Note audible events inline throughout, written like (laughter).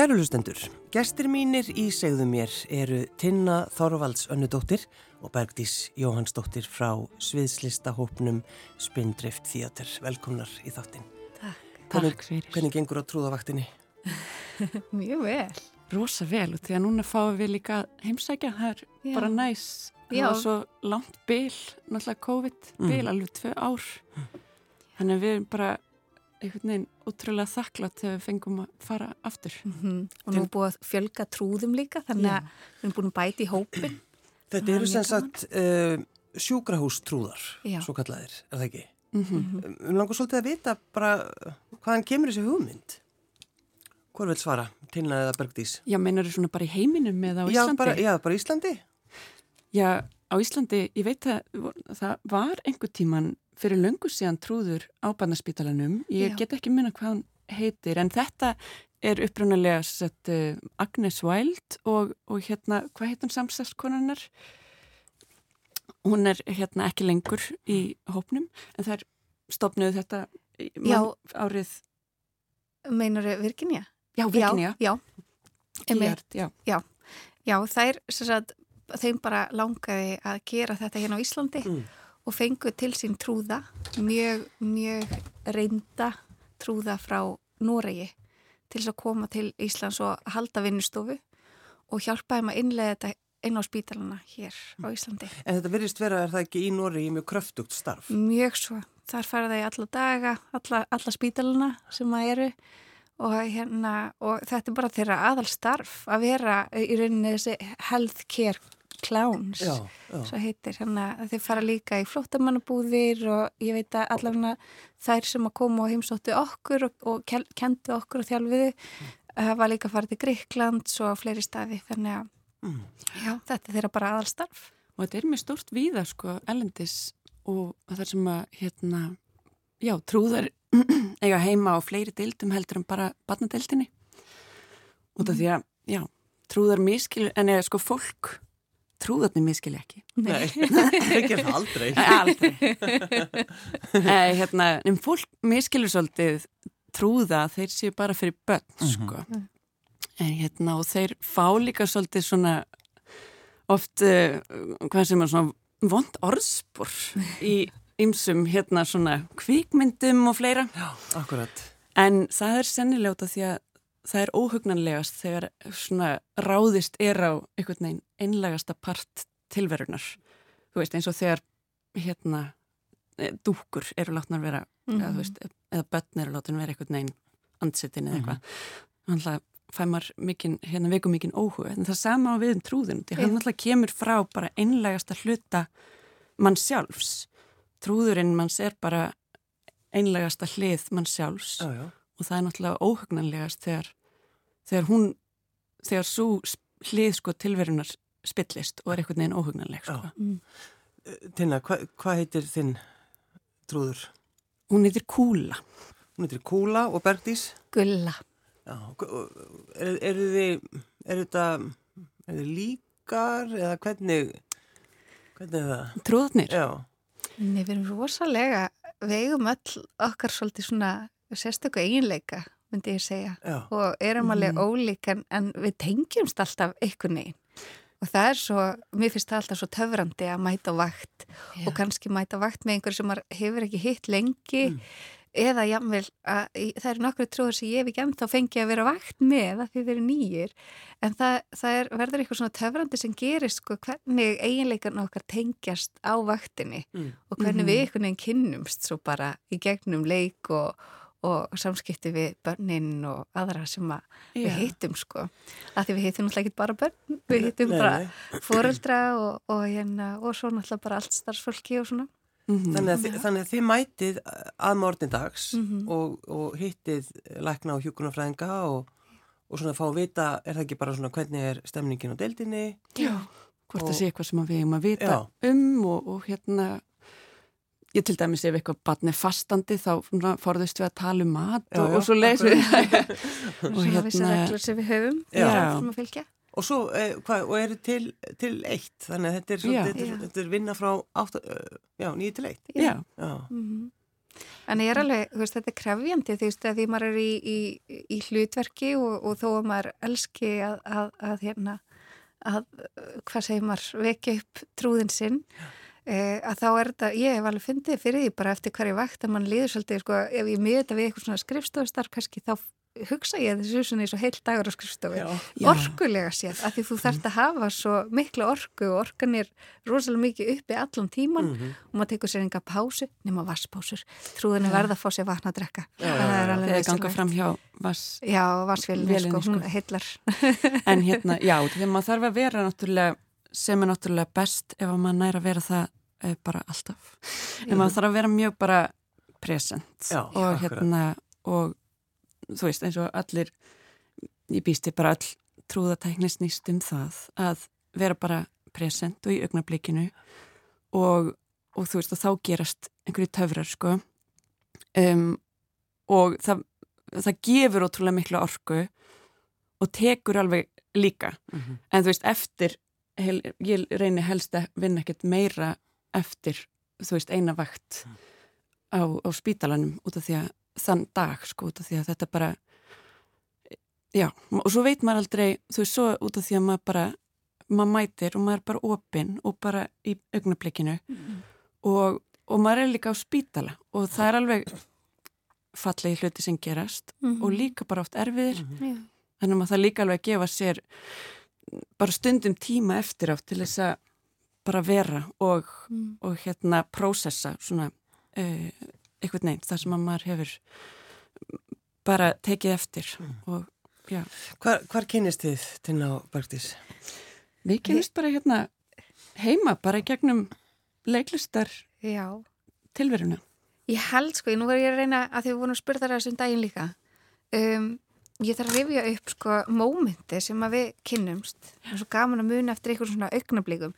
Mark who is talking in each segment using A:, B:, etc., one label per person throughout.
A: Kæru hlustendur, gestir mínir í segðu mér eru Tinna Þorvalds önnudóttir og Bergdís Jóhannsdóttir frá sviðslistahópnum Spindrift Theater. Velkomnar í þáttinn.
B: Takk.
A: Hvernig,
B: Takk fyrir.
A: hvernig gengur á trúðavaktinni? (laughs)
C: Mjög vel.
B: Rosa vel og því að núna fáum við líka heimsækja, það er
C: Já.
B: bara næs. Það var svo langt bil, náttúrulega COVID-bil,
A: Mm.
B: alveg tvö ár. Þannig að við erum bara einhvern veginn útrúlega þakklátt þegar við fengum að fara aftur.
C: Mhm. Og nú búið að fjölga trúðum líka, þannig að við erum búin að bæti í hópin.
A: Þetta
C: er
A: eru sem sagt uh, sjúkrahústrúðar,
C: Já.
A: svo kallaðir, er það ekki?
B: Mm
A: Um, um langar svolítið að vita bara hvaðan kemur þessi hugmynd? Hvor vil svara? Tinna eða Bergdís?
B: Já, meinar þú svona bara í heiminum eða á
A: Já,
B: Íslandi?
A: bara, já, bara Íslandi?
B: Já, á Íslandi, ég veit að það var einhver tíman fyrir löngu síðan trúður á barnaspítalanum. Ég
C: Já.
B: get ekki minna hvað hann heitir, en þetta er upprunalega sett, uh, Agnes Wild og, og hérna, hvað heit hún samstagskonanar? Hún er hérna ekki lengur í hópnum, en það er stopnuð þetta
C: Já.
B: mann- árið,
C: Meinar þau Virginia?
B: já, Virginia,
C: Já, já. Einmitt.
B: Tíart, já.
C: Já, þær, sem sagt, þeim bara langaði að gera þetta hérna á Íslandi
A: Mm.
C: Og fengu til sín trúða, mjög, mjög reynda trúða frá Noregi til þess að koma til Íslands og halda vinnustofu og hjálpa þeim að innlega þetta inn á spítalana hér á Íslandi.
A: En þetta virðist vera, er það ekki í í mjög kröftugt starf?
C: Mjög svo. Þar fara í alla daga, alla, alla spítalana sem það eru og, hérna, og þetta er bara þeirra aðal starf að vera í rauninni þessi healthcare clowns,
A: Já, já.
C: svo heitir. Þannig að þeir fara líka í flóttamannabúðir og ég veit að allavega þær sem að koma og heimsóttu okkur og, og kendu okkur og þjálfiðu hafa líka farið til Gríklands og á fleiri staði. Þannig að
A: Mm.
C: já, þetta er þeirra bara aðal starf.
B: Og þetta er mjög stórt víða, sko, ellendis og það sem að, hérna, já, trúðar (clears throat) eiga heima á fleiri deildum heldur en bara barnadeildinni. Út af því að, já, trúðar miskilur, en eða sko fólk, trúðarnir miskilur ekki.
A: Nei, ekki það aldrei.
B: Aldrei. Nei, (laughs) hérna, en fólk miskilur svolítið trúða að þeir séu bara fyrir börn, sko. En hérna, og þeir fá líka svolítið svona oft, uh, hvað sem er svona vond orðspor (laughs) í ymsum hérna svona kvikmyndum og fleira.
A: Já, akkurat.
B: En það er sennilega út af því að það er óhugnanlegast þegar svona ráðist er á einhvern veginn einlegasta part tilverunar. Þú veist, eins og þegar hérna eh, dúkur eru látnar vera,
C: Mhm.
B: eða, þú veist, eða börn eru látnar vera einhvern veginn andsetin eða eitthvað. Þannig að fæ maður mikinn, hérna veikum mikinn óhuga. En það sama á við um. Því hann
C: Já.
B: alltaf kemur frá bara einlegasta hluta mann sjálfs. Trúðurinn manns er bara einlegasta hlið mann sjálfs
A: Já, já.
B: og það er náttúrulega óhugnanlegast þegar, þegar hún þegar svo hlið sko tilverunar spillist og er einhvern veginn óhugnanleg sko.
C: Mm.
A: Tinna, hvað hva heitir þinn trúður?
B: hún heitir Kúla
A: Hún heitir Kúla og Bergdís.
C: Gulla.
A: Já, eru er þið, er þetta, er þið líkar eða hvernig, hvernig er það?
B: trúðarnir
A: Já,
C: Nei, við erum rosalega, við eigum öll okkar svolítið svona sérstöku eiginleika, myndi ég segja,
A: já,
C: og erum alveg ólík en, en við tengjumst alltaf einhvern veginn. Og það er svo, mér finnst það alltaf svo töfrandi að mæta vakt og kannski mæta vakt með einhver sem hefur ekki hitt lengi eða jámvel það eru nokkru trúður sem ég hef ekki ennþá fengið að vera vakt með að því þeir eru nýjir en það, það er, verður eitthvað svona töfrandi sem gerist sko hvernig eiginleikarna okkar tengjast á vaktinni
A: Mm.
C: og hvernig
B: Mhm.
C: við einhvern veginn kynnumst svo bara í gegnum leik og, og samskipti við börnin og aðra sem að við
B: Já.
C: hittum sko að því við hittum náttúrulega ekki bara börn við hittum bara
A: nei.
C: foreldra og, og, hérna, og svo náttúrulega bara allt starfsfólki og svona
B: Mhm.
A: Þannig að, þið, þannig að þið mætið að morgnin dags
C: Mhm.
A: og, og hittið lækna og hjúkunarfræðinga og, og svona fá að vita, er það ekki bara svona hvernig er stemningin á deildinni?
B: Já, hvort
A: Og-
B: það sé eitthvað sem við eigum að vita
A: Já.
B: um og, og hérna ég til dæmis ef eitthvað barn er fastandi þá forðust við að tala um mat
A: Já,
B: og,
A: já,
B: og svo leysum við (laughs) og hérna
C: reglur sem við höfum
A: Já. Og svo, eh, hvað, og eru til, til eitt, þannig að þetta er,
B: Já.
A: svona, þetta,
C: Já.
A: er, þetta er vinna frá átta, já, nýju til eitt.
B: já,
A: Já,
C: Mhm. En ég er alveg, veist, þetta er krefjandi veist, að því maður er í, í, í hlutverki og, og þó að maður elski að, að, að hérna, að, hvað segir maður, vekja upp trúðin sinn, eh, að þá er þetta, ég hef alveg fyndið fyrir því bara eftir hverju vakt að mann líður svolítið, sko, ef ég miður þetta við eitthvað svona skrifstofstarf, kannski þá hugsa ég þessu svona eins og heil dagur á skrifstofu, orkulega sér að því þú þarfst að hafa svo mikla orku og orkan er rosalega mikið uppi allan tíman mm -hmm. og maður tekur sér enga pásu nema vasspásur, trúðinu verða að fá sér vatna að drekka.
B: Það er alveg ganga fram hjá vass
C: já, vassfélini, sko, sko. heillar.
B: En hérna, já, þegar maður þarf að vera náttúrulega, sem er náttúrulega best ef maður næra að vera það eh, bara alltaf, (laughs) en maður þarf að vera mjög bara present já, og hérna og þú veist eins og allir ég býsti bara all trúðatækni snýst um það að vera bara present og í augnablikinu og, og þú veist og þá gerast einhverju töfrar sko. Um, og það, það gefur ótrúlega miklu orku og tekur alveg líka. Mm -hmm. en þú veist eftir hel, ég reynir helst að vinna ekkert meira eftir þú veist eina vakt mm. á, á spítalanum út af því að þann dag sko út af því að þetta bara já og svo veit maður aldrei þú veist svo út af því að maður bara maður mætir og maður er bara opinn og bara í augnablikinu mm -hmm. og, og maður er líka á spítala og það er alveg fallegi hluti sem gerast mm -hmm. og líka bara oft erfiðir mm -hmm. þannig að maður það líka alveg að gefa sér bara stundum tíma eftir átt til þess að bara vera og, mm. og hérna prósessa svona uh, eitthvað neitt þar sem að maður hefur bara tekið eftir mm. og já.
A: Hvar, hvar kynist þið til ná Bergdís?
B: Við kynist bara hérna heima, bara í gegnum leiklistar já. tilveruna.
C: Ég held sko, nú verður ég að reyna að þið voru að spyrja það þessum daginn líka um, ég þarf að rifja upp sko mómenti sem að við kynnumst. Og svo gaman að muna eftir einhvern svona augnablíkum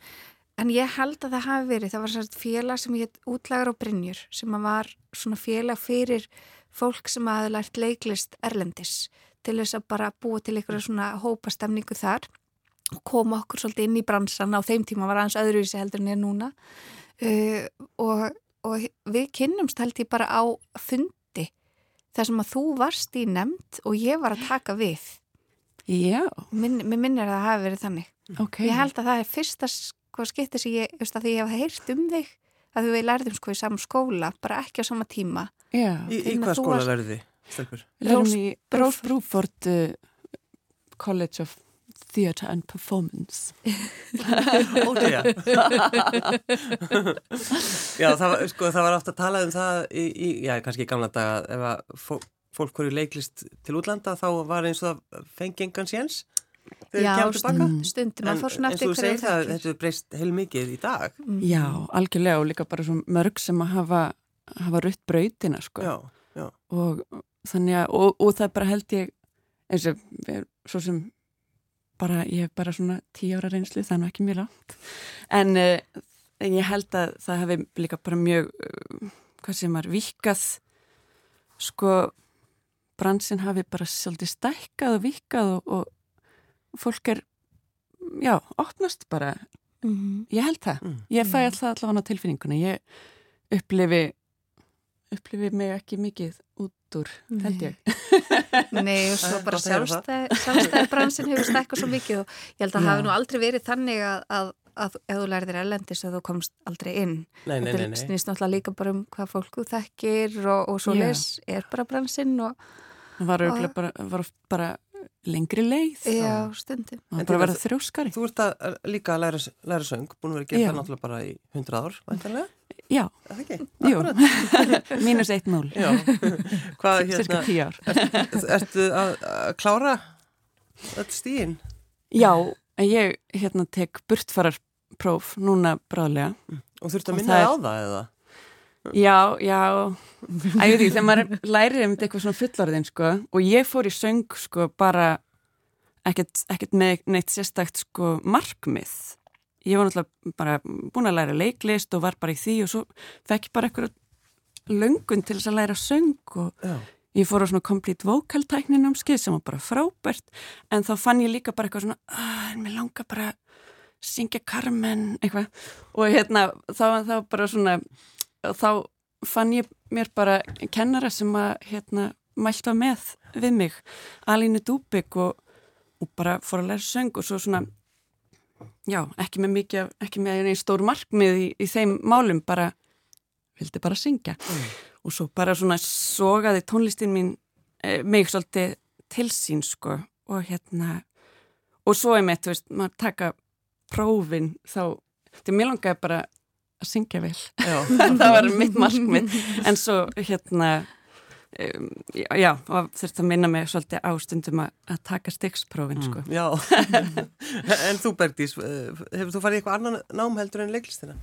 C: En ég held að það hafi verið, það var svona félag sem ég heit útlagar á Brynjur sem var svona félag fyrir fólk sem hafi lært leiklist erlendis til þess að bara búa til einhverja svona hópastemningu þar og koma okkur svolítið inn í bransan á þeim tíma var aðeins öðruvísi heldur en ég núna. Uh, og, og við kynnumst held ég bara á fundi þar sem að þú varst í nefnd og ég var að taka við.
B: Já.
C: Minn, mér minnir að það hafi verið þannig.
B: Okay.
C: Ég held að það er fyrsta hvað skiptir sem ég, veist að því ég hef heyrt um þig að við lærðum sko í saman skóla bara ekki á sama tíma
A: Já. Í, í hvað skóla lærði þið?
B: Lærðum í Brúford uh, College of Theatre and Performance (laughs)
A: Ótrúja (laughs) Já, það var, sko, það var ofta að tala um það í, í, já, kannski í gamla daga ef að fólk, fólk voru leiklist til útlanda þá var eins og það fengi engan séns
C: Já, stund, stundum
A: að fór svona eftir. En þú segir það, þetta er breyst heil mikið í dag.
B: Mm. Já, algjörlega og líka bara svona mörg sem að hafa, hafa rutt brautina, sko.
A: Já, já.
B: Og þannig að, og, og það bara held ég, eins og, svo sem bara, ég hef bara svona tíu ára reynslu, það er nú ekki mjög langt. En, en ég held að það hefði líka bara mjög, uh, hvað sem er, vikað, sko, bransin hafi bara svolítið stækkað og vikað og, og fólk er, já, opnast bara mm -hmm. ég held það mm. ég fæ alltaf allavega á tilfinninguna ég upplifi upplifi mig ekki mikið út úr Nei. held ég. (laughs)
C: Nei og svo bara sjálfstæði bransin hefur stekkað svo mikið og ég held að það hafi nú aldrei verið þannig að, að, að ef þú lærið þér ellendis að þú komst aldrei inn.
A: Nei, nei,
C: þetta snýst náttúrulega líka bara um hvað fólk þú þekkir og, og svo les er bara bransin og
B: það var, og, bara, var bara lengri leið.
C: Já, stundum.
B: Það bara verða þrjóskari.
A: Þú ert að líka að læra, læra söng búin að vera gera það náttúrulega bara í 100 ár
B: Já, (laughs) mínus 1-0
A: Hvað (laughs)
B: hérna 10 ár.
A: Ertu ert að, að klára þetta stíðin?
B: Já, ég hérna tek burtfararpróf núna bráðlega.
A: Og þurftu að minna það á það eða?
B: Já, já. Ægir því, þegar maður lærir um eitthvað svona fullorðin sko, og ég fór í söng sko bara ekkert, ekkert með neitt sérstakt sko markmið ég var náttúrulega bara búin að læra leiklist og var bara í því og svo fekk ég bara eitthvað löngun til þess að læra söng og já. ég fór á svona complete vocal tæknin ámskið sem var bara frábært en þá fann ég líka bara eitthvað svona að mér langar bara að syngja Carmen eitthvað og hérna þá var það bara svona þá fann ég mér bara kennara sem að hérna, mælta með við mig Alínu Dúbik og, og bara fór að læra söng og svo svona já, ekki með mikið, ekki með einn stór markmið í, í þeim málum, bara vildi bara syngja. Mm. og svo bara svona sogaði tónlistin mín eh, mig svolítið til sín sko. Og hérna og svo er mitt, þú veist, maður taka prófin þá, þetta er mjög langaði bara að syngja vel. (laughs) Það var mitt markmið. En svo hérna um, já, og þurfti að minna mig svolítið ástundum að, að taka stygsprófin mm. sko.
A: Já, (laughs) en þú Bergdís eh, hefur þú farið eitthvað annan nám heldur en leiklistina?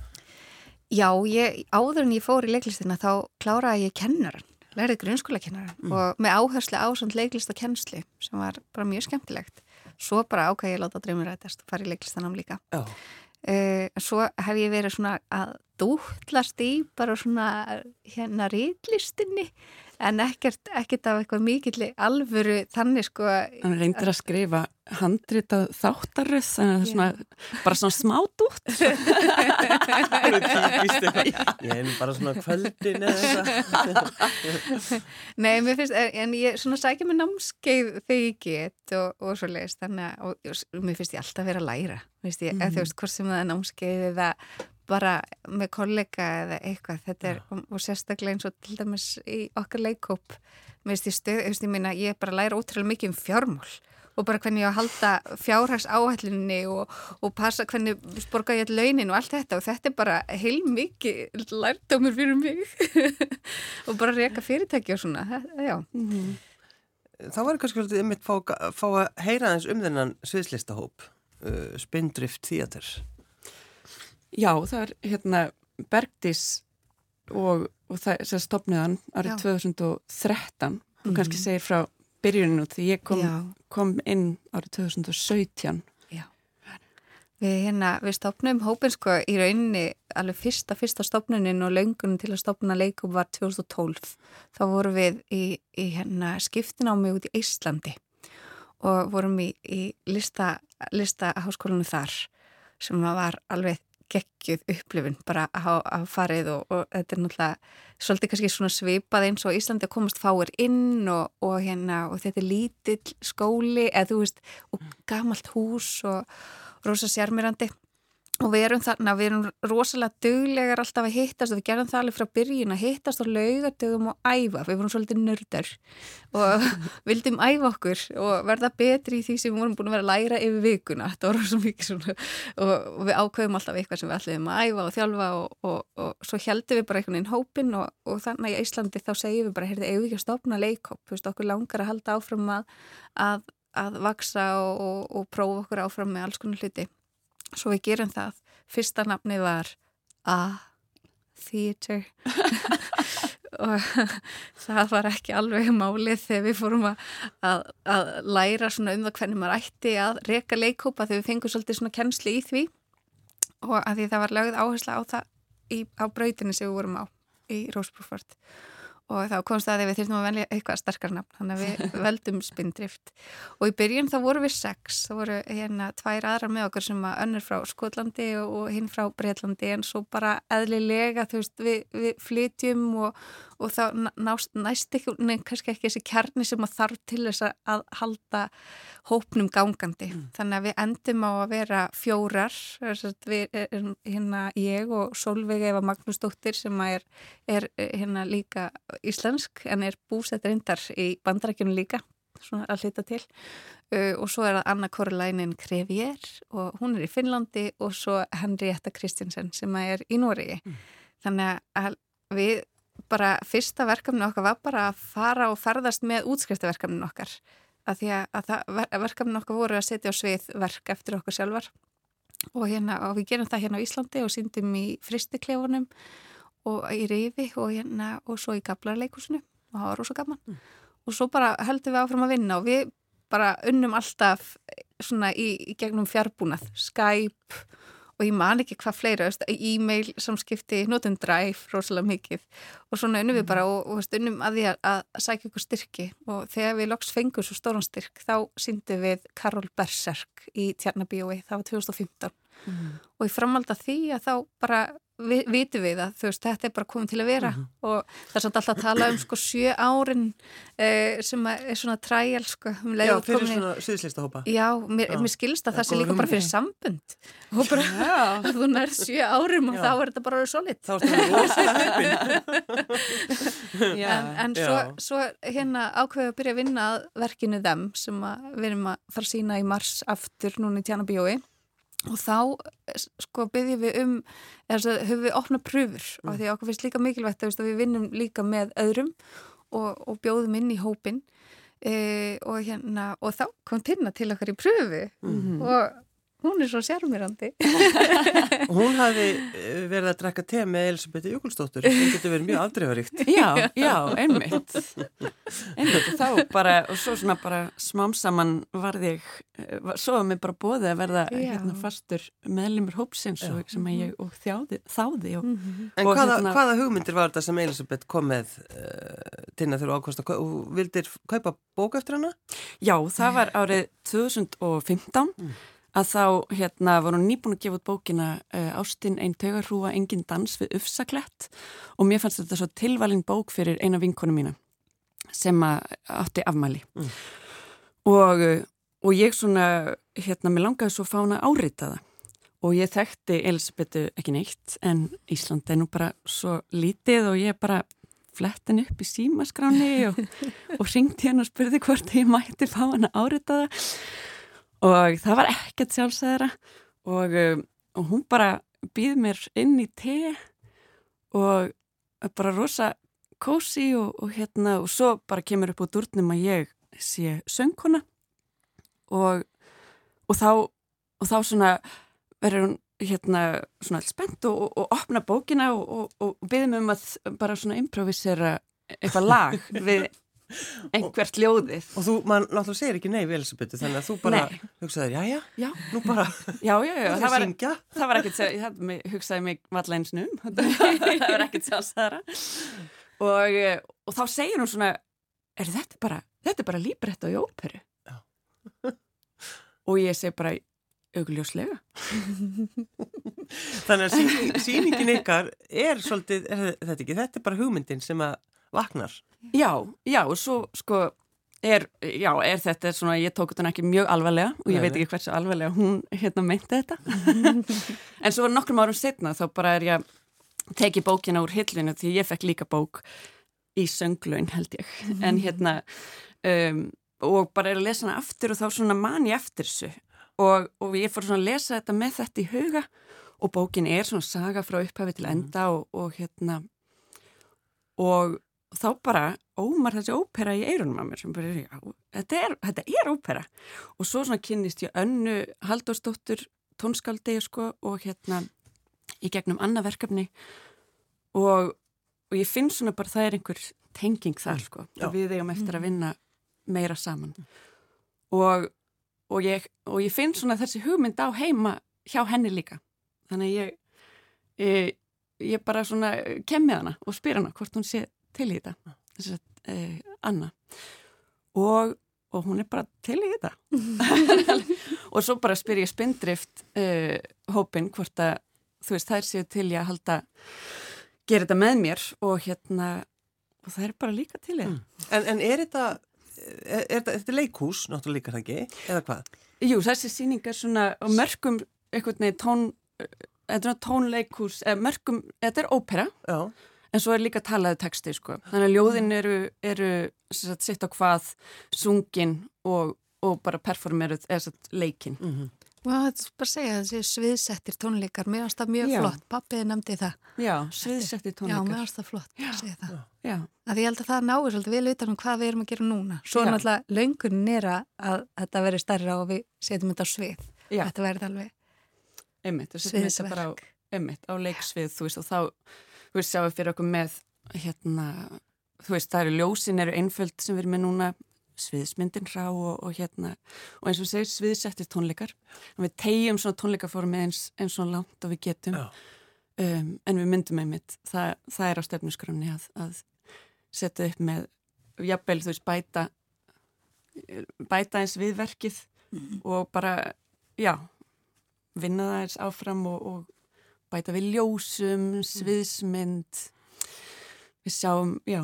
C: Já, ég, áður en ég fór í leiklistina þá kláraði ég kennaran lærið grunnskóla kennaran mm. og með áherslu á svona leiklista kennslu sem var bara mjög skemmtilegt svo bara ákvæði ég að láta dreymur rætast og fara í leiklistanám líka
A: oh.
C: uh, svo hef ég verið svona að dútlast í bara svona hérna rítlistinni en ekkert, ekkert af eitthvað mikill alvöru þannig sko
B: Hann reyndir að skrifa handritað þáttaröð þannig að það er svona bara svona smát út (laughs)
A: Ég er bara svona kvöldin
C: Nei, mér finnst en ég svona sækja mig námskeið þegar ég get og, og svo leiðist þannig að og, mér finnst ég alltaf að vera að læra. Veist ég, mm. eða þú veist hvort sem það er námskeið eða bara með kollega eða eitthvað. Þetta er, og, og sérstaklega eins og til dæmis í okkar leikóp mér finnst ég stöð, ég minna, ég er bara læra ótrúlega mikið um fjármál og bara hvernig ég á að halda fjárhags áhællinni og, og passa hvernig borga ég all launin og allt þetta. Og þetta er bara heil mikið lærdomur fyrir mig. (laughs) Og bara reyka fyrirtæki og svona, já. Mm -hmm.
A: Það var kannski um mitt fá, fá að heyra eins um þennan sviðslistahóp uh, Spindrift Theater
B: Já, það er hérna Bergdís og, og það er stopniðan árið Já. 2013 og mm. kannski segir frá byrjuninu því ég kom, kom inn árið 2017
C: Já. Við, hérna, við stopnum hópin sko í rauninni alveg fyrsta, fyrsta stopnunin og löngunum til að stopna leikum var 2012 þá vorum við í, í hérna, skiptin á mig út í Íslandi og vorum í, í lista, lista háskólanu þar sem var alveg geggjuð upplifun bara hafa farið og, og þetta er náttúrulega svolítið kannski svona svipað eins og Íslandi að komast fáir inn og, og hérna og þetta er lítill skóli eða þú veist og gamalt hús og rosa sérmyrandi og við erum þarna, við erum rosalega duglegar alltaf að hittast og við gerum það alveg frá byrjun að hittast á laugadögum og æfa, við vorum svolítið nördar og (laughs) vildum æfa okkur og verða betri í því sem við vorum búin að vera að læra yfir vikuna, þetta voru svo mikið svona og, og við ákveðum alltaf eitthvað sem við ætlum að æfa og þjálfa og, og, og svo heldum við bara einhvern veginn hópin og þannig í Íslandi þá segjum við bara, heyrðu, eigum við ekki að stopna leikhopp, þú veist, okkur langar að halda áfram að, að, að vaksa og prófa okkur áfram með alls konar hluti svo við gerum það. Fyrsta nafni var A Theater. (laughs) Og það var ekki alveg málið þegar við fórum að, að, að læra svona um það hvernig maður ætti að reka leikópa þegar við fengum svolítið svona kennsli í því. Og að því það var lögð áhersla á það í, á brautinni sem við vorum á í Rósbrúfvart og þá komst það að við þurftum að velja eitthvað starkar nafn, þannig að við (laughs) veldum spindrift. Og í byrjun þá voru við sex. Þá voru hérna tvær aðrar með okkur sem að önnur frá Skotlandi og hinn frá Breitlandi en svo bara eðlilega þú veist við, við flytjum og, og þá nást næst ekki, nefn kannski ekki þessi kjarni sem að þarf til þess að halda hópnum gangandi. Mm. Þannig að við endum á að vera fjórar, við hérna ég og Solveig Eva Magnúsdóttir sem er, er hérna líka íslensk en er búsett reyndar í bandrækjunum líka svona að hlita til uh, og svo er það Anna Korleinin Krevier og hún er í Finnlandi og svo Henrietta Kristinsen sem er í Nóriði. Mm. Þannig að við bara fyrsta verkefni okkar var bara að fara og ferðast með útskriftaverkefnin okkar. Að því að, að verkefnin okkar voru að setja á svið verk eftir okkur sjálfar. Og, hérna, og við gerum það hérna á Íslandi og síndum í fristiklefunum og í Rifi og, hérna, og svo í Gablarleikusinu og það var rosa gaman. Mm. og svo bara heldum við áfram að vinna og við bara unnum alltaf svona í, í gegnum fjárbúnað. Skype og ég man ekki hvað fleira, e-mail samskipti, notum drive rosalega mikið. Og svona unnum við bara og, og unnum að því að, að sækja ykkur styrki. Og þegar við loks fengum svo stóran styrk þá síndum við Karol Berserk í Tjarnabíói, það var 2015 mm. og ég framalda því að þá bara vi, vitum við að veist, þetta er bara komið til að vera. Mm -hmm. og það er alltaf að tala um sko sjö árin eh, sem er svona træjal sko um
A: Já, fyrir svona síðslista hópa
C: Já, mér, mér skilst að það, það sé líka bara fyrir sambund og bara (laughs) að þú nær sjö árum og Já. þá er þetta bara solid.
A: Þá er þetta rosalega (laughs)
C: höfin En, en svo, svo hérna ákveðu að byrja að vinna verkinu þeim sem við erum að fara að sína í mars aftur núna í Tjánabíói og þá sko byggjum við um höfum við opnað pröfur mm. og því okkur finnst líka mikilvægt að við vinnum líka með öðrum og, og bjóðum inn í hópin e, og, hérna, og þá kom Tina til okkar í pröfu mm. og hún er svo sérmyrandi (laughs)
A: Hún hafi eh, verið að drekka te með Elisabeth Jökulsdóttur. Það getur verið mjög afdreifaríkt (laughs)
B: Já, já, einmitt. Einmitt, þá bara og svo svona bara smám saman varði ég eh, svo að mér bara bóði að verða hérna fastur meðlumur hópsins og, sem ég og þjáði, þáði og, mm -hmm.
A: En og, hvaða, hérna, hvaða hugmyndir var þetta sem Elisabeth kom með uh, til að þurfa ákvæmst að vildir kaupa bók eftir hana?
B: Já, það var árið 2015 mm að þá hérna var hún nýbúin að gefa út bókina uh, Ástinn einn taugarhrúa, engin dans við Ufsaklett. Og mér fannst þetta svo tilvalin bók fyrir eina vinkonu mína sem átti afmæli. Mm. og, eh, og ég svona hérna, mér langaði svo fána áritaða og ég þekkti Elisabetu ekki neitt en Ísland er nú bara svo lítið og ég bara flett henni upp í símaskráni og, (laughs) og ringti henni og spurði hvort ég mætti fá henni áritaða og það var ekkert sjálfsæðara og, um, og hún bara býð mér inn í te og bara rosa kósi og, og hérna og svo bara kemur upp á durnum að ég sé söngkona. Og, og þá og þá svona verður hún hérna svona spennt og, og, og opna bókina og, og byggðum um að bara svona improvisera eitthvað lag við (laughs) einhvert ljóðið.
A: Og þú, mann náttúrulega segir ekki nei við Elisabethu þannig að þú bara nei. hugsaður, (laughs) já, já, já, nú bara
B: já, já, já, það (laughs) var, það var ekkert það hugsaði mig valleinsnum það var ekkert sjálfsæðara og, eh, og þá segir hún svona er þetta bara, þetta er bara líbrett á jóperu og ég segi bara augljóslega.
A: Þannig að síning, síningin ykkar er svolítið, er þetta ekki, þetta er bara hugmyndin sem að vaknar.
B: Já, já, og svo sko er, já, er þetta svona, ég tók þetta ekki mjög alvarlega og ég Nei, veit ekki hversu alvarlega hún hérna meinti þetta. (laughs) en svo nokkrum árum setna þá bara er ég að teki bókina úr hillinu því ég fekk líka bók í sönglaun held ég. En hérna, um, og bara er að lesa hana aftur og þá svona man ég eftir þessu og, og ég fór svona að lesa þetta með þetta í huga og bókin er svona saga frá upphafi til enda og, og hérna og þá bara ómar þessi ópera í eirunum að mér sem bara, já, þetta er, þetta er ópera og svo svona kynnist ég önnu Halldórsdóttur tónskaldi sko og hérna í gegnum annað verkefni og, og ég finn svona bara það er einhver tenging þar mm. sko já. og við eigum eftir að mm. vinna meira saman og, og, ég, og ég finn svona þessi hugmynd á heima hjá henni líka þannig ég, ég, ég bara svona kem með hana og spyr hana hvort hún sé til í þetta þess að eh, Anna. Og, og hún er bara til í þetta. (laughs) Og svo bara spyr ég spindrift eh, hópin hvort að þú veist þær séu til ég að halda gera þetta með mér og hérna og það er bara líka til ég
A: mm. en, en er þetta er, er þetta leikús náttúrulega líka það ekki? Eða hvað?
B: Jú þessi síning er svona mörgum eitthvað nefn tón þetta er tónleikús, mörgum þetta er ópera. Já En svo er líka talaðu texti sko. Þannig að ljóðin eru, eru sagt, sitt á hvað sungin og, og bara performeruð leikin. Mm -hmm.
C: Og það er bara að segja að þessi sviðsettir tónleikar, mér finnst það mjög Já. flott. Pappiði nefndi það.
B: Já, sviðsettir tónleikar.
C: Já, mér finnst það flott að segja það. Já. Að ég held að það náður svolítið vel utan um hvað við erum að gera núna. Svo Já. náttúrulega löngunin er að þetta veri stærra og við setjum þetta á svið. Já. Þetta verði alveg
B: sviðsverk. Einmitt, á leiksvið, þú veist, og þá þú veist, sjáum við fyrir okkur með hérna, þú veist, það eru ljósin eru einföld sem við erum með núna sviðsmyndin rá og, og hérna og eins og segir sviðsettir tónleikar. Og við tegjum svona tónleikaformi eins, eins og langt og við getum. Um, en við myndum einmitt það, það er á stefnusgrunni að, að setja upp með jafnvel þú veist bæta bæta eins viðverkið mm -hmm. og bara já vinna það eins áfram og, og bæta við ljósum, sviðsmynd við sjáum, já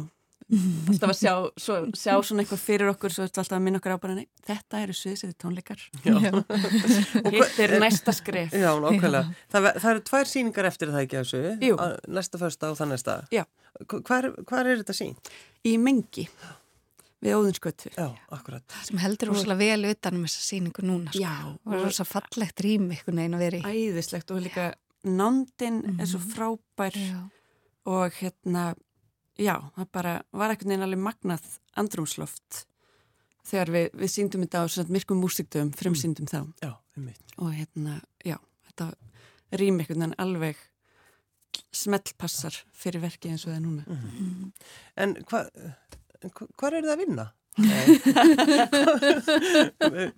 B: (laughs) alltaf að sjá, svo, sjá svona eitthvað fyrir okkur svo ertu alltaf að minna okkur á bara nei, þetta eru sviðsæti tónleikar (laughs) hitt er næsta skref
A: Já, nákvæmlega. Það, það eru tvær síningar eftir það ekki þessu,
B: Jú.
A: Á- næsta första og það næsta.
B: Já.
A: Hvar, hvar er þetta sín?
B: í mengi við óðinskötu
A: Já,
C: sem heldur rosalega vel utanum þessa síningu núna sko.
B: Já,
C: og er rosalega fallegt rým einhvern veginn að vera í
B: æðislegt og líka nándin er svo frábær
C: Já.
B: og hérna já, það bara var ekkert neina alveg magnað andrumsloft þegar við, við síndum þetta á svona myrkum músiktöfum, frumsýndum þá.
A: Já,
B: og hérna, já, þetta rým ekkert neina alveg smellpassar fyrir verkið eins og það er núna.
A: En hvað, hvað er það að vinna?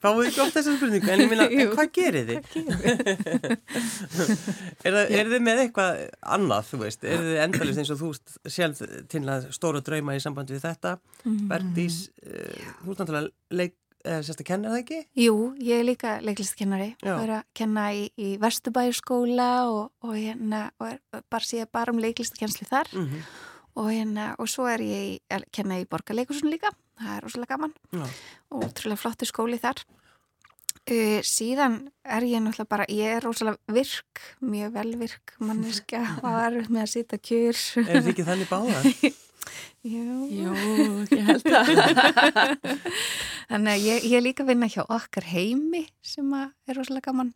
A: Fáðu ekki oft þessa spurningu, en ég minna, en (laughs) hvað gerir þið? (laughs) er, það, er þið með eitthvað annað, þú veist? Er þið endalist eins og þú sjálf til að stóra drauma í sambandi við þetta? Bergdís, uh, þú ert náttúrulega leik, eða sérst að kenna það ekki?
C: Jú, ég er líka leiklistkennari og er að kenna í, í Vesturbæjuskóla og, og, hérna, og er bara síðan bara um leiklistakensli þar.
A: Mm
C: og, hérna, og svo er ég að kenna í Borgarleikusun líka, það er rosalega gaman
A: Já.
C: og útrúlega flottu skóli þar uh, síðan er ég náttúrulega bara, ég er rosalega virk mjög velvirk (laughs) manneska og er með að sita kjur
A: Er þið ekki þannig báðar? (laughs)
C: Jú.
B: Jú, ég held að (laughs)
C: Þannig að ég, ég líka vinna hjá okkar heimi sem er rosalega gaman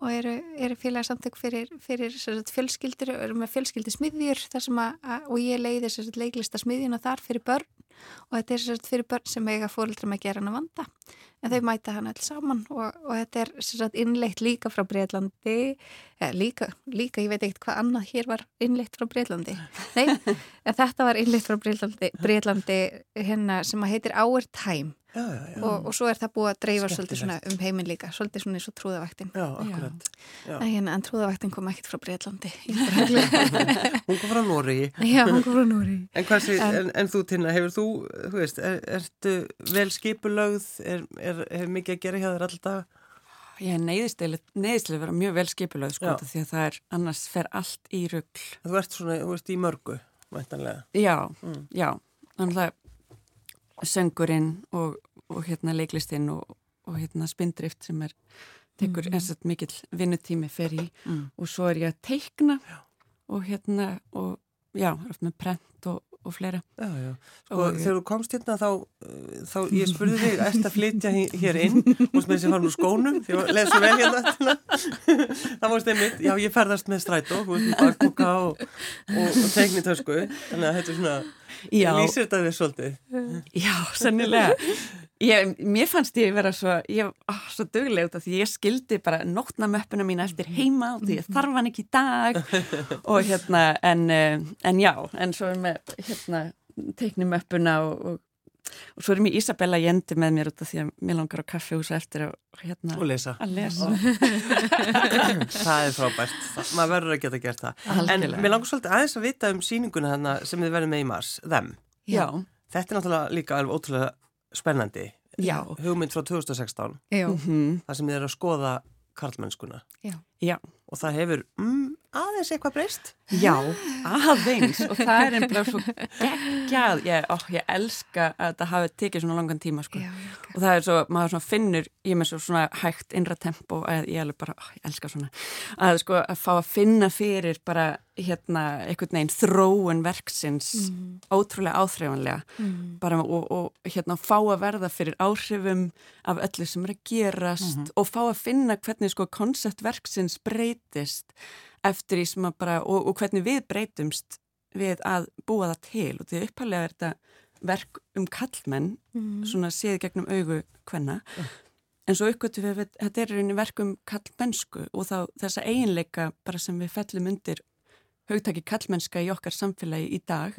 C: og eru, eru félagsamtök fyrir, fyrir sagt, fjölskyldur, eru með fjölskyldismiðjur að, að, og ég leiði sem sagt, leiklista smiðjuna þar fyrir börn. Og þetta er sagt, fyrir börn sem eiga fóreldra með að gera hana vanda. En þau mæta hana alls saman og, og þetta er sagt, innleitt líka frá Breitlandi ja, líka, líka, ég veit ekkert hvað annað hér var innleitt frá Breitlandi nei, (laughs) en þetta var innleitt frá Breitlandi, Breitlandi hérna sem að heitir Our Time
A: Já, já,
C: og, og svo er það búið að dreifa svolítið svona um heiminn líka, svolítið svona eins og trúðavaktin
A: Já, akkurat. Já.
C: en, hérna, en trúðavaktin kom ekkert frá Breitlandi (laughs) er
A: Hún kom frá Noregi.
C: Já, hún kom frá Núri
A: En, hvað sé,
C: En-
A: en, en þú, Tinna, hefur þú, þú veist, er, ertu vel skipulögð, er, er, hefur mikið að gera hjá þér alltaf?
B: ég neyðist að vera mjög vel skipulöð sko, því að það er, annars fer allt í rugl
A: Þú ert svona, þú ert í mörgu, væntanlega.
B: Já,
A: Mm.
B: já, að söngurinn og, og hérna leiklistinn og, og hérna spindrift sem er tekur mm. eins og mikill vinnutími fer í
A: Mm.
B: og svo er ég að teikna og hérna og já, er oft með prent og, og fleira
A: Já, já. Sko,
B: Og-
A: þegar þú komst hérna þá, uh, þá ég (laughs) spurði þig, ert að flytja hér inn og sem þessi farin úr skónum, því að leða svo vel hérna. (laughs) Það varst einmitt, já, ég ferðast með strætó, þú veist, og, og, og teiknitösku, þannig að þetta er svona,
B: Já,
A: lýsir þetta við svolítið.
B: já, sennilega. Ég, Mér fannst ég vera svo ég, ó, svo dugleg út af því ég skildi bara nótnamöppuna mína eftir heima og því ég þarf hann ekki í dag. Og hérna, en, eh, en já en svo með hérna teiknimöppuna og, og, og svo er mér Isabella Jendi með mér út af því að mér langar á kaffehúsa eftir að hérna
A: Og lesa.
B: að lesa (laughs)
A: það er frábært, það, maður verður að geta gert það. En
B: Algjörlega.
A: mér langar svolítið aðeins að vita um síninguna þarna sem þið verðum með í mars, þeim.
B: Já,
A: Þetta er náttúrulega líka alveg ótrúlega spennandi.
B: já,
A: Hugmynd frá 2016,
C: Já,
B: mhm,
A: þar sem þið er að skoða karlmennskuna.
B: já
A: Og það hefur mm, aðeins eitthvað breyst.
B: Já, aðeins. Og það er einhverja svo geggjað. Ég, ó, ég elska að þetta hafi tekið svona langan tíma sko.
C: já,
B: og það er svo, maður svona finnur ég með svo svona hægt innra tempo að ég alveg bara, ó, ég elska svona að sko að fá að finna fyrir bara hérna einhvern veginn þróun verksins ótrúlega áþreifanlega.
C: Mm.
B: bara og, og hérna fá að verða fyrir áhrifum af öllu sem er að gerast og fá að finna hvernig sko konceptverksins breytist eftir því sem að bara og, og hvernig við breytumst við að búa það til. Og því upphælega er þetta verk um kallmenn
C: Mm.
B: svona séð gegnum augu hvenna en svo uppgötu við, við þetta er rauninni verk um kallmennsku og þá þessa eiginleika bara sem við fellum undir hugtaki kallmennska í okkar samfélagi í dag.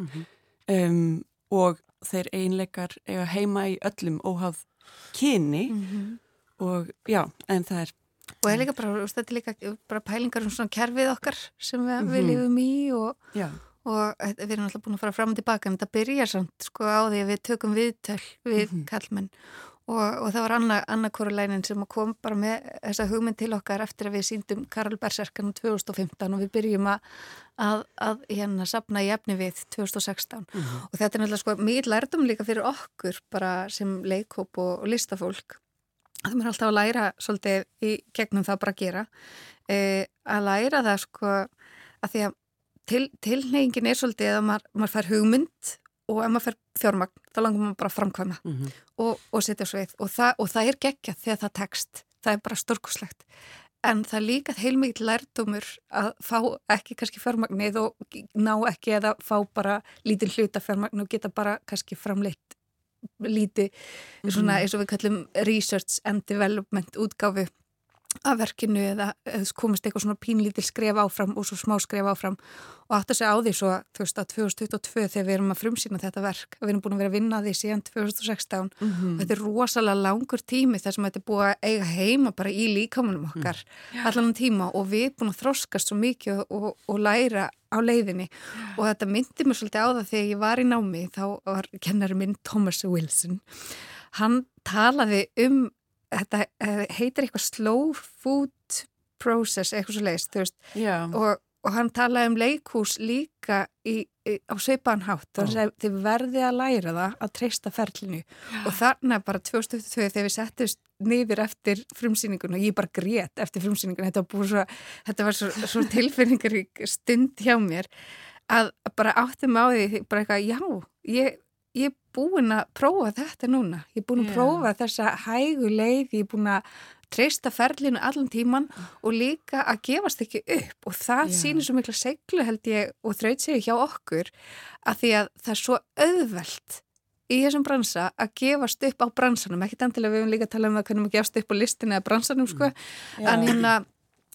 B: Um, og þeir eiginleikar eiga heima í öllum óháð kyni.
C: Mhm.
B: og já, en það er
C: Og er líka bara, þetta er líka bara pælingar um svona kerfið okkar sem við, við
B: Mhm.
C: lifum í og, og við erum alltaf búin að fara fram og tilbaka en þetta byrjar samt sko á því að við tökum viðtöl við
B: Mhm.
C: kallmenn og, og það var Anna, Anna Korulænin sem kom bara með þessa hugmynd til okkar eftir að við síndum Karl Berserkan 2015 og við byrjum að, að, að hérna sapna í efni við 2016 mm -hmm. og þetta er náttúrulega sko mjög lærdum líka fyrir okkur bara sem leikóp og, og listafólk það er alltaf að læra svolítið í gegnum það bara að gera. E, að læra það sko að því að til, tilnefingin er svolítið að maður, maður fær hugmynd og ef maður fer fjármagn þá langar maður bara að framkvæma mm -hmm. og, og setja sveið og og það er geggjað þegar það tekst, það er bara stórkoslegt en það er líka heilmikið lærdumur að fá ekki kannski fjármagnið og ná ekki eða fá bara lítið hluta fjármagn og geta bara kannski framleitt lítið mm -hmm. svona eins og við kallum research and development útgáfi af verkinu eða komist eitthvað svona pínlítil skref áfram og svo smá skref áfram og átt að segja á því svo þú veist að 2022 þegar við erum að frumsýna þetta verk við erum búin að vera að vinna því síðan 2016 mm -hmm. þetta er rosalega langur tími þar sem þetta er búið að eiga heima bara í líkamunum okkar mm. allan tíma og við erum búin að þroskast svo mikið og, og, og læra á leiðinni. Og þetta myndi mér svolítið á það þegar ég var í námi þá var kennari minn Thomas Wilson. Hann talaði um þetta eh, heitir eitthvað slow food process, eitthvað svo leiðist, og, og hann talaði um leikús líka í, á sveipanhátt og oh. þið verði að læra það að treysta ferlinu Já. og þarna bara 2022 þegar við settist niður eftir frumsýningun og ég bara grét eftir frumsýningun, þetta þetta var svo, svo (laughs) tilfinningarík stund hjá mér að bara áttum á því bara eitthvað, já, ég ég er búin að prófa þetta núna ég er búin að yeah. prófa þessa hægu leið ég er búin að treysta ferlinu allan tíman mm. og líka að gefast ekki upp og það yeah. sýnir svo mikla seglu held ég og þraut segju hjá okkur að því að það er svo auðvelt í þessum bransa að gefast upp á bransanum, ekki endilega við hefum líka að tala um að hvernig maður gefast upp á listinu eða bransanum sko, yeah. en hérna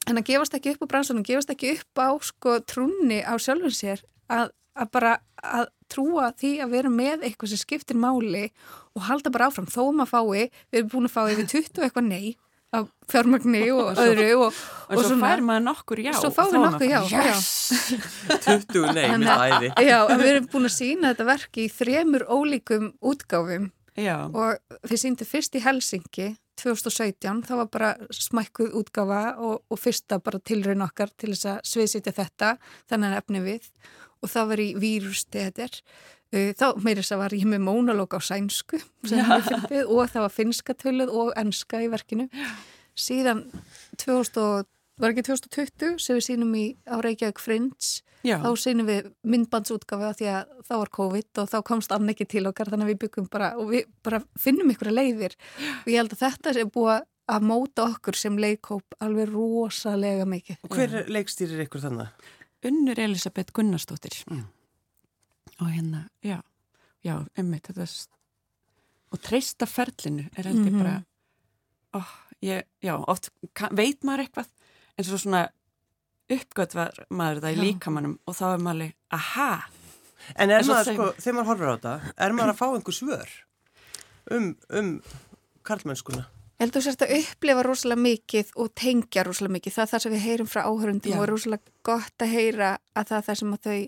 C: en að gefast ekki upp á bransanum, gefast ekki upp á sko trúni á sjálfum sér að, að bara að trúa því að vera með eitthvað sem skiptir máli og halda bara áfram þó maður fái, við erum búin að fá yfir 20 eitthvað nei af fjármagni og, og öðru og,
B: og, og svo fær maður nokkur já
C: svo fáum við nokkur já,
A: yes. já. (laughs) 20 nei, mitt æði (laughs)
C: já, við erum búin að sína þetta verki í þremur ólíkum útgáfum já. og við síndum fyrst í Helsingi 2017, það var bara smækkuð útgáfa og fyrsta bara tilraun okkar til þess að sviðsitja þetta þannig að efni við og það var í vírusteðir uh, þá meirins að var ég með mónalók á sænsku og það var finska töluð og enska í verkinu síðan 2000, var ekki 2020 sem við sínum í á Reykjavík Frinds Já. þá sínum við myndbandsútgafi því að þá var COVID og þá komst ann ekki til okkar þannig að við byggum bara og við bara finnum ykkur að leiðir og ég held að þetta er búið að móta okkur sem leikóp alveg rosalega mikið.
A: Og hver leikstýrir ykkur þannig?
B: Unnur Elisabeth Gunnarsdóttir mm. Og hérna, já, já, þetta og treysta ferlinu er heldur mm -hmm. bara oh, ég, já, oft kann, veit maður eitthvað eins og svona uppgöt var maður það í líkamannum og þá er maður alveg, aha
A: En er maður, sko, þegar maður horfir á þetta er maður að fá einhver svör um, um karlmennskuna
C: Ég held að þú sérst að upplifa rosalega mikið og tengja rosalega mikið. Það er það sem við heyrum frá áhörundum Já. og rosalega gott að heyra að það er það sem að þau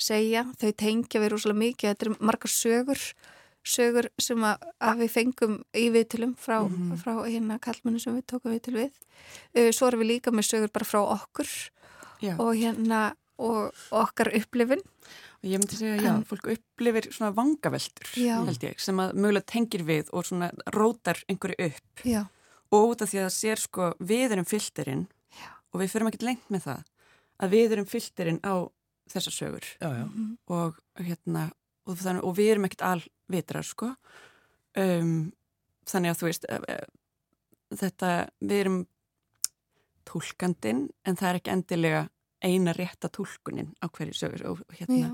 C: segja. Þau tengja við rosalega mikið. Þetta er margar sögur, sögur sem að, að við fengum í viðtilum frá, mm -hmm. frá hérna kallmennu sem við tókum viðtil við. Uh, svo erum við líka með sögur bara frá okkur Já. og hérna og okkar upplifin
B: og ég myndi segja, já, fólk upplifir svona vangaveltur, já. held ég, sem að mögulega tengir við og svona rótar einhverju upp já. og út af því að það sér sko, við erum fylltirinn og við fyrirum ekkert lengt með það að við erum fylltirinn á þessar sögur.
A: Mm.
B: og hérna og, þannig, og við erum ekkert alvitrar sko. Um, þannig að þú veist uh, uh, þetta, við erum tólkandinn en það er ekki endilega eina rétta tólkunin á hverju sögur. Og hérna,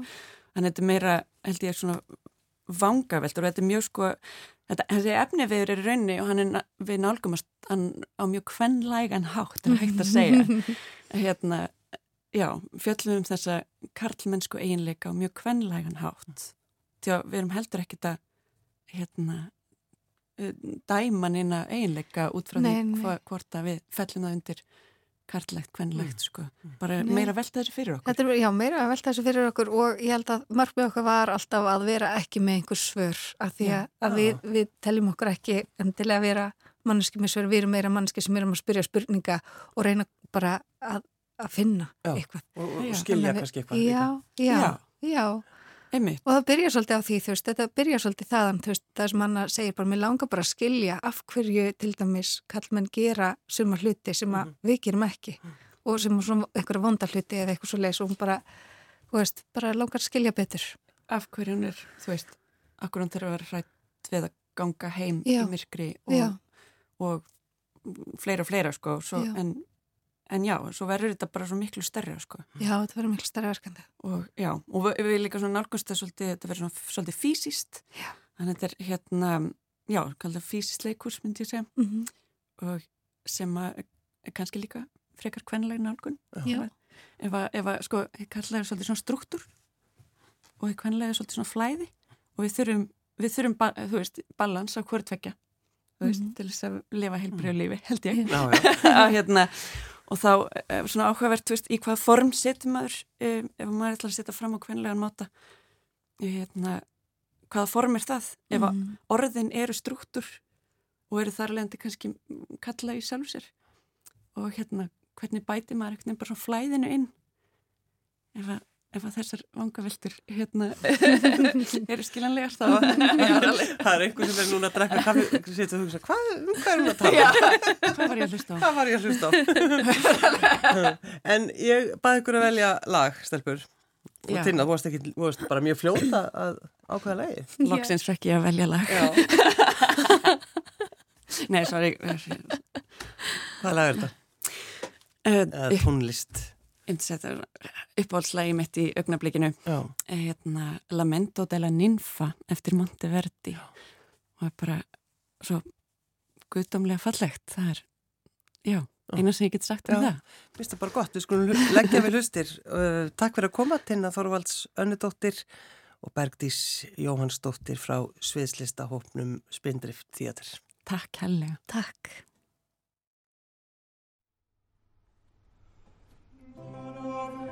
B: þannig að þetta er meira held ég svona vangavelt og þetta er mjög sko þetta, þessi efni við erum í raunni og hann er við nálgumast hann á mjög kvenlægan hátt er hægt að segja. (laughs) Hérna, já, fjöllum um þessa karlmennsku eiginleika á mjög kvenlægan hátt. Því að við erum heldur ekkit að hérna dæman inn að eiginleika út frá nei, því hva, hvort að við fellum það undir kartlegt, kvenlegt sko. bara meira velta þessu fyrir okkur.
C: Þetta er, já, meira velta þessu fyrir okkur og ég held að markmið okkar var alltaf að vera ekki með einhver svör af því að, að við, við teljum okkur ekki endilega að vera manneski með svör, við erum meira manneski sem erum að spyrja spurninga og reyna bara að, að finna
A: Já.
C: eitthvað.
A: og, og skilja
C: við-
A: kannski eitthvað
C: Já, já,
B: Já.
C: já.
B: einmitt,
C: Og það byrja svolítið á því, þú veist, þetta byrja svolítið þaðan, þú veist, það sem hann segir bara, mér langar bara að skilja af hverju til dæmis kallmenn gera suma hluti sem að við gerum ekki og sem er svona einhverja vonda hluti eða eitthvað svo leis og hún bara, þú veist, bara langar að skilja betur.
B: af hverju hún er þú veist, akkur hún þurfa að vera hrætt við að ganga heim
C: Já.
B: í myrkri og, og fleira og fleira sko, svo, en, en já, svo verður þetta bara svo miklu stærra sko.
C: Já, þetta verður miklu starra verkandi.
B: og já, og við, við líka svona nálgumst það svolítið, þetta verður svona svolítið fysiskt
C: Já.
B: þannig að þetta er hérna já, kallað fysiskt leikurs myndi ég segja
C: Mm -hmm.
B: og sem að er kannski líka frekar kvenlega nálgun
C: Já.
B: ef að, ef að sko, kallar er svolítið svona struktúr og kvenlega er svolítið svona flæði og við þurfum, við þurfum ba, þú veist, balans á hverju tvekja þú veist,
C: Mhm.
B: til þess að lifa heilbriðu lífi, held ég
A: Já, já. (laughs)
B: að hérna og þá eh, svona áhugavert, veist, í hvað form setur maður, um, ef maður ætlar að setja fram á kvenlegan máta? Hérna, hvaða form er það? Ef að
C: Mhm.
B: orðin eru struktúr og eru þar leðandi kannski kalla í sjálfu sér. Og hérna, hvernig bæti maður veginn bara svona flæðinu inn? Ef að, ef að þessar vangaveltur hérna (laughs) eru skilanlegar þá
A: það er einhver sem er núna að drekka kaffi og setja og hugsa, hvað, um hvað er hún að tala?
B: hvað var ég að hlusta á?
A: Hvað var ég að hlusta á? (laughs) en ég baði ykkur að velja lag, stelpur. Og. Tinna, þú varst, ekki, þú varst bara mjög fljóta að ákveða lagi.
B: Loksins fekk ég að velja lag
A: Já.
B: Nei, sorry
A: Hvað lag er þetta?
B: uh,
A: tónlist.
B: Uppáhaldslægi mitt í augnablikinu
A: Já.
B: er hérna Lamento della Ninfa eftir Monteverdi og er bara svo guðdómlega fallegt það er, já, eina sem ég get sagt um
A: Já.
B: það
A: Mér finnst það bara gott, við skulum leggja við hlustir. Uh, takk fyrir að koma, Tinna Þorvalds Önnudóttir og Bergdís Jóhannsdóttir frá Sviðslista hópnum Spindrift Theater.
B: Takk hellega
C: Takk.
D: Lord,